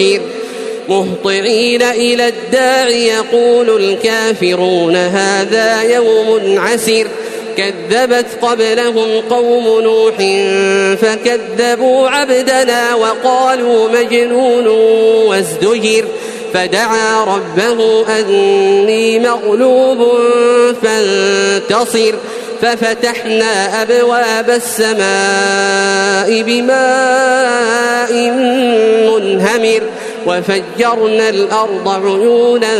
منتشر مهطعين إلى الداع يقول الكافرون هذا يوم عسر كذبت قبلهم قوم نوح فكذبوا عبدنا وقالوا مجنون وازدجر. فدعا ربه أني مغلوب فانتصر. ففتحنا أبواب السماء بماء منهمر وفجرنا الأرض عيونا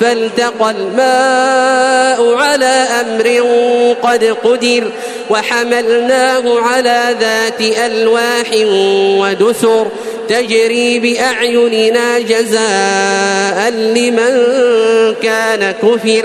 فالتقى الماء على أمر قد قدر وحملناه على ذات ألواح ودسر تجري بأعيننا جزاء لمن كان كفر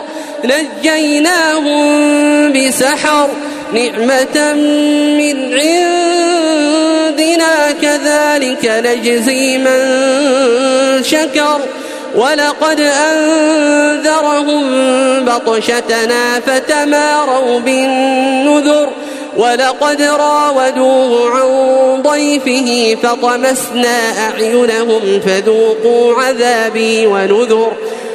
نجيناهم بسحر نعمة من عندنا كذلك نجزي من شكر ولقد أنذرهم بطشتنا فتماروا بالنذر ولقد راودوه عن ضيفه فطمسنا أعينهم فذوقوا عذابي ونذر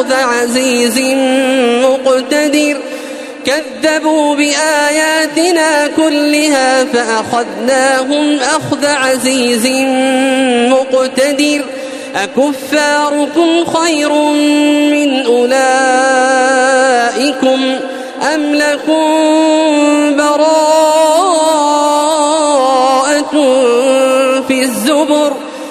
أخذ عزيز مقتدر. كذبوا بآياتنا كلها فأخذناهم أخذ عزيز مقتدر. أكفاركم خير من أولئكم أم لكم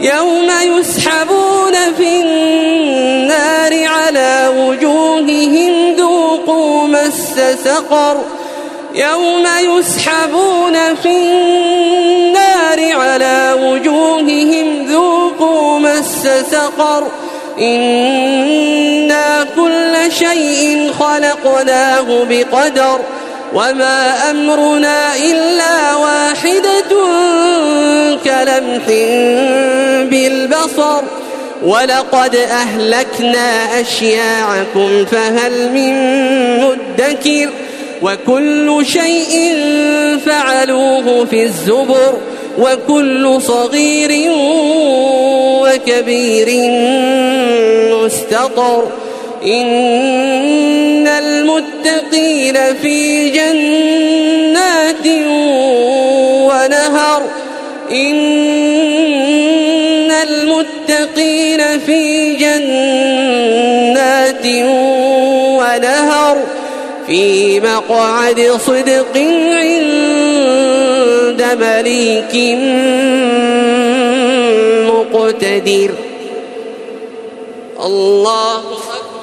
يوم يسحبون في النار على وجوههم ذوقوا مس سقر يوم يسحبون في النار على وجوههم ذوقوا مس سقر إنا كل شيء خلقناه بقدر وما أمرنا إلا واحدة كلمح بالبصر ولقد أهلكنا أشياعكم فهل من مدكر وكل شيء فعلوه في الزبر وكل صغير وكبير مستطر إن المتقين في جنات ونهر. إن المتقين في جنات ونهر. في مقعد صدق عند مليك مقتدر. الله